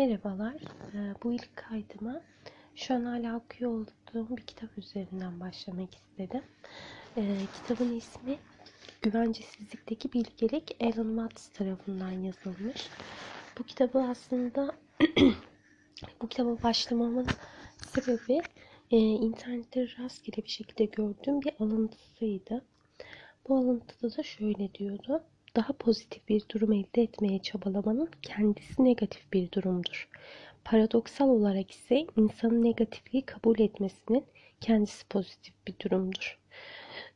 Merhabalar. Ee, Bu ilk kaydıma şu an hala okuyor olduğum bir kitap üzerinden başlamak istedim. Ee, kitabın ismi Güvencesizlikteki Bilgelik Alan Watts tarafından yazılmış. Bu kitabı aslında bu kitaba başlamamın sebebi e, internette rastgele bir şekilde gördüğüm bir alıntısıydı. Bu alıntıda da şöyle diyordu daha pozitif bir durum elde etmeye çabalamanın kendisi negatif bir durumdur. Paradoksal olarak ise insanın negatifliği kabul etmesinin kendisi pozitif bir durumdur.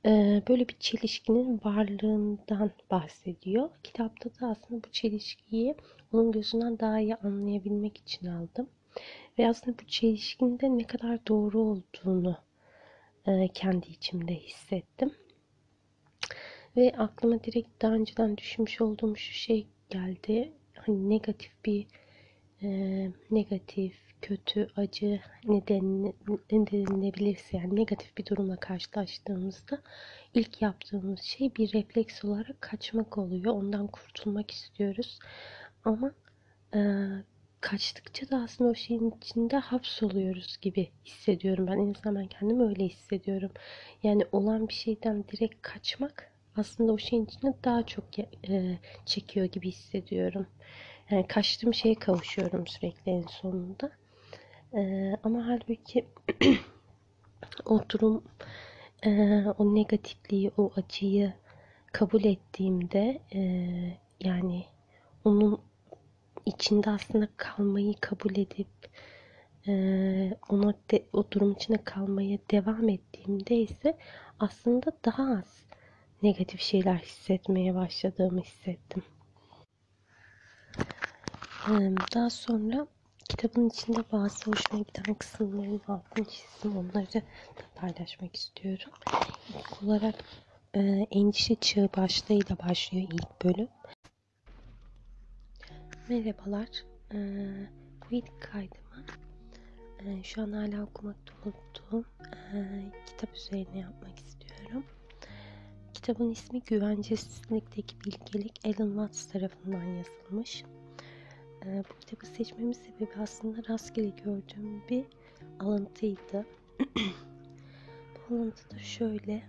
Ee, böyle bir çelişkinin varlığından bahsediyor. Kitapta da aslında bu çelişkiyi onun gözünden daha iyi anlayabilmek için aldım. Ve aslında bu çelişkinin de ne kadar doğru olduğunu e, kendi içimde hissettim. Ve aklıma direkt daha önceden düşünmüş olduğum şu şey geldi. Hani negatif bir e, negatif, kötü, acı neden, ne denilebilirse yani negatif bir durumla karşılaştığımızda ilk yaptığımız şey bir refleks olarak kaçmak oluyor. Ondan kurtulmak istiyoruz. Ama e, kaçtıkça da aslında o şeyin içinde hapsoluyoruz gibi hissediyorum ben. En azından ben kendimi öyle hissediyorum. Yani olan bir şeyden direkt kaçmak aslında o şeyin içine daha çok e, çekiyor gibi hissediyorum. Yani kaçtığım şeye kavuşuyorum sürekli en sonunda. E, ama halbuki o durum, e, o negatifliği, o acıyı kabul ettiğimde e, yani onun içinde aslında kalmayı kabul edip e, ona de, o durum içinde kalmaya devam ettiğimde ise aslında daha az negatif şeyler hissetmeye başladığımı hissettim. Daha sonra kitabın içinde bazı hoşuma giden kısımların altını çizdim. Onları da paylaşmak istiyorum. İlk olarak endişe çağı başlığıyla başlıyor ilk bölüm. Merhabalar. Bu ilk kaydıma şu an hala okumakta olduğum kitap üzerine yapmak istiyorum. Kitabın ismi Güvencesizlikteki Bilgelik Alan Watts tarafından yazılmış. Ee, bu kitabı seçmemin sebebi aslında rastgele gördüğüm bir alıntıydı. bu alıntıda şöyle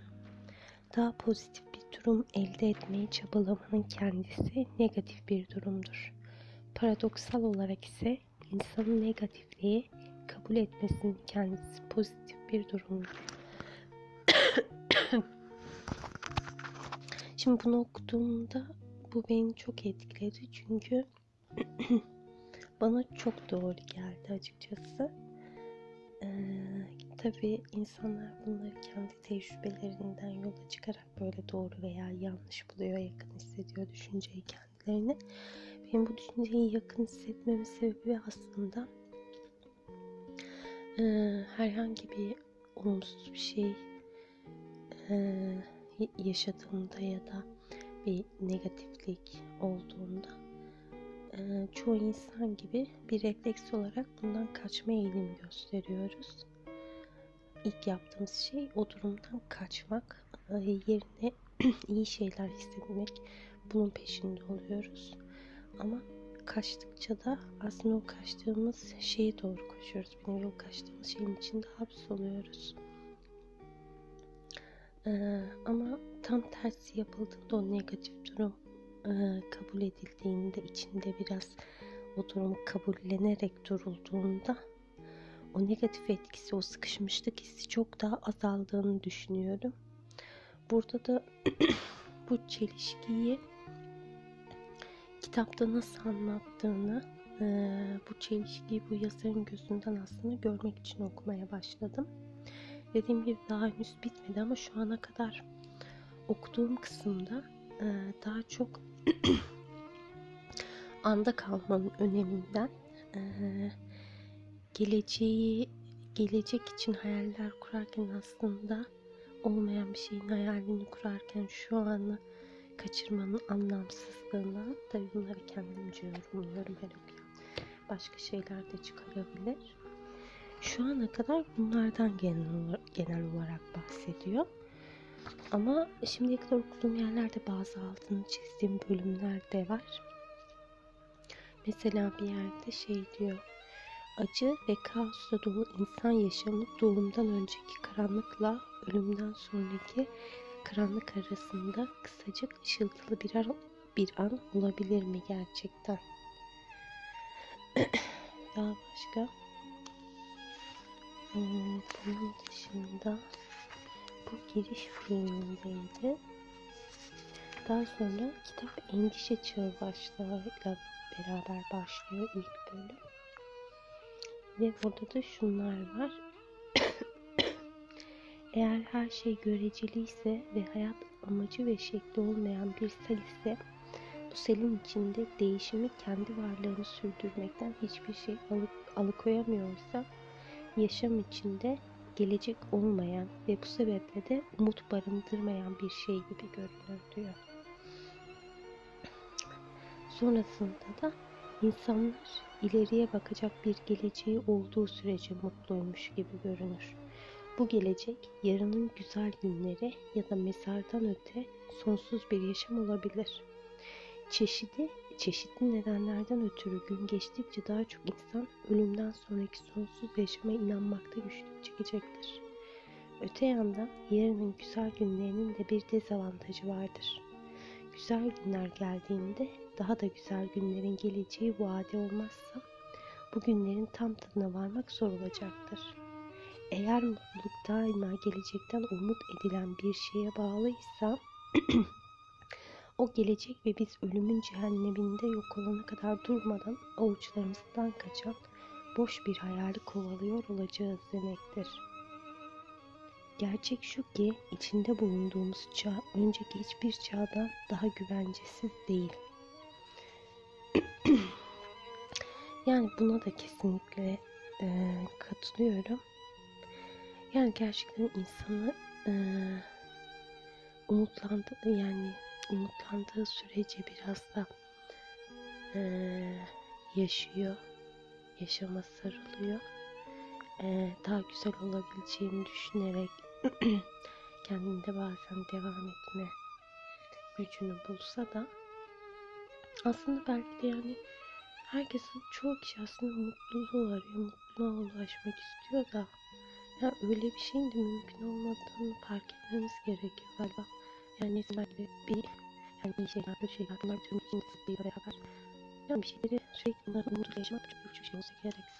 daha pozitif bir durum elde etmeye çabalamanın kendisi negatif bir durumdur. Paradoksal olarak ise insanın negatifliği kabul etmesinin kendisi pozitif bir durumdur. Şimdi bunu okuduğumda bu beni çok etkiledi çünkü bana çok doğru geldi açıkçası. Ee, tabii insanlar bunları kendi tecrübelerinden yola çıkarak böyle doğru veya yanlış buluyor, yakın hissediyor düşünceyi kendilerine. Benim bu düşünceyi yakın hissetmemin sebebi aslında e, herhangi bir olumsuz bir şey e, yaşadığımda ya da bir negatiflik olduğunda çoğu insan gibi bir refleks olarak bundan kaçma eğilimi gösteriyoruz. İlk yaptığımız şey o durumdan kaçmak, yerine iyi şeyler hissetmek, bunun peşinde oluyoruz. Ama kaçtıkça da aslında o kaçtığımız şeye doğru koşuyoruz. Bir nevi o kaçtığımız şeyin içinde hapsoluyoruz. Ee, ama tam tersi yapıldığında o negatif durum e, kabul edildiğinde içinde biraz o durumu kabullenerek durulduğunda o negatif etkisi, o sıkışmışlık hissi çok daha azaldığını düşünüyorum. Burada da bu çelişkiyi kitapta nasıl anlattığını, e, bu çelişkiyi bu yazarın gözünden aslında görmek için okumaya başladım. Dediğim gibi daha henüz bitmedi ama şu ana kadar okuduğum kısımda e, daha çok anda kalmanın öneminden e, geleceği gelecek için hayaller kurarken aslında olmayan bir şeyin hayalini kurarken şu anı kaçırmanın anlamsızlığına tabii bunları kendimce yorumluyorum her okuyan. Başka şeyler de çıkarabilir. Şu ana kadar bunlardan genel, olarak bahsediyor. Ama şimdiye kadar okuduğum yerlerde bazı altını çizdiğim bölümler de var. Mesela bir yerde şey diyor. Acı ve kaosla dolu insan yaşamı doğumdan önceki karanlıkla ölümden sonraki karanlık arasında kısacık ışıltılı bir an, bir an olabilir mi gerçekten? Daha başka? Bunun dışında bu giriş filmindeydi. Daha sonra kitap endişe çağı başlığıyla beraber başlıyor ilk bölüm. Ve burada da şunlar var. Eğer her şey göreceliyse ve hayat amacı ve şekli olmayan bir sel ise bu selin içinde değişimi kendi varlığını sürdürmekten hiçbir şey alıp alıkoyamıyorsa yaşam içinde gelecek olmayan ve bu sebeple de umut barındırmayan bir şey gibi görünür diyor. Sonrasında da insanlar ileriye bakacak bir geleceği olduğu sürece mutluymuş gibi görünür. Bu gelecek yarının güzel günleri ya da mezardan öte sonsuz bir yaşam olabilir. Çeşidi, çeşitli nedenlerden ötürü gün geçtikçe daha çok insan ölümden sonraki sonsuz yaşama inanmakta güçlük çekecektir. Öte yandan yarının güzel günlerinin de bir dezavantajı vardır. Güzel günler geldiğinde daha da güzel günlerin geleceği vade olmazsa bu günlerin tam tadına varmak zor olacaktır. Eğer mutluluk daima gelecekten umut edilen bir şeye bağlıysa o gelecek ve biz ölümün cehenneminde yok olana kadar durmadan avuçlarımızdan kaçan boş bir hayali kovalıyor olacağız demektir. Gerçek şu ki içinde bulunduğumuz çağ önceki hiçbir çağdan daha güvencesiz değil. yani buna da kesinlikle e, katılıyorum. Yani gerçekten insanı e, umutlandı yani umutlandığı sürece biraz da e, yaşıyor, yaşama sarılıyor. E, daha güzel olabileceğini düşünerek kendinde bazen devam etme gücünü bulsa da aslında belki de yani herkesin çoğu kişi aslında mutluluğu arıyor, mutluluğa ulaşmak istiyor da ya öyle bir şeyin de mümkün olmadığını fark etmemiz gerekiyor galiba. Yani belki bir yani iyi şeyler, kötü şeyler bunlar tüm için beraber yani bir şeyleri sürekli bunların umutla yaşamak çok büyük bir şey olsa gerek.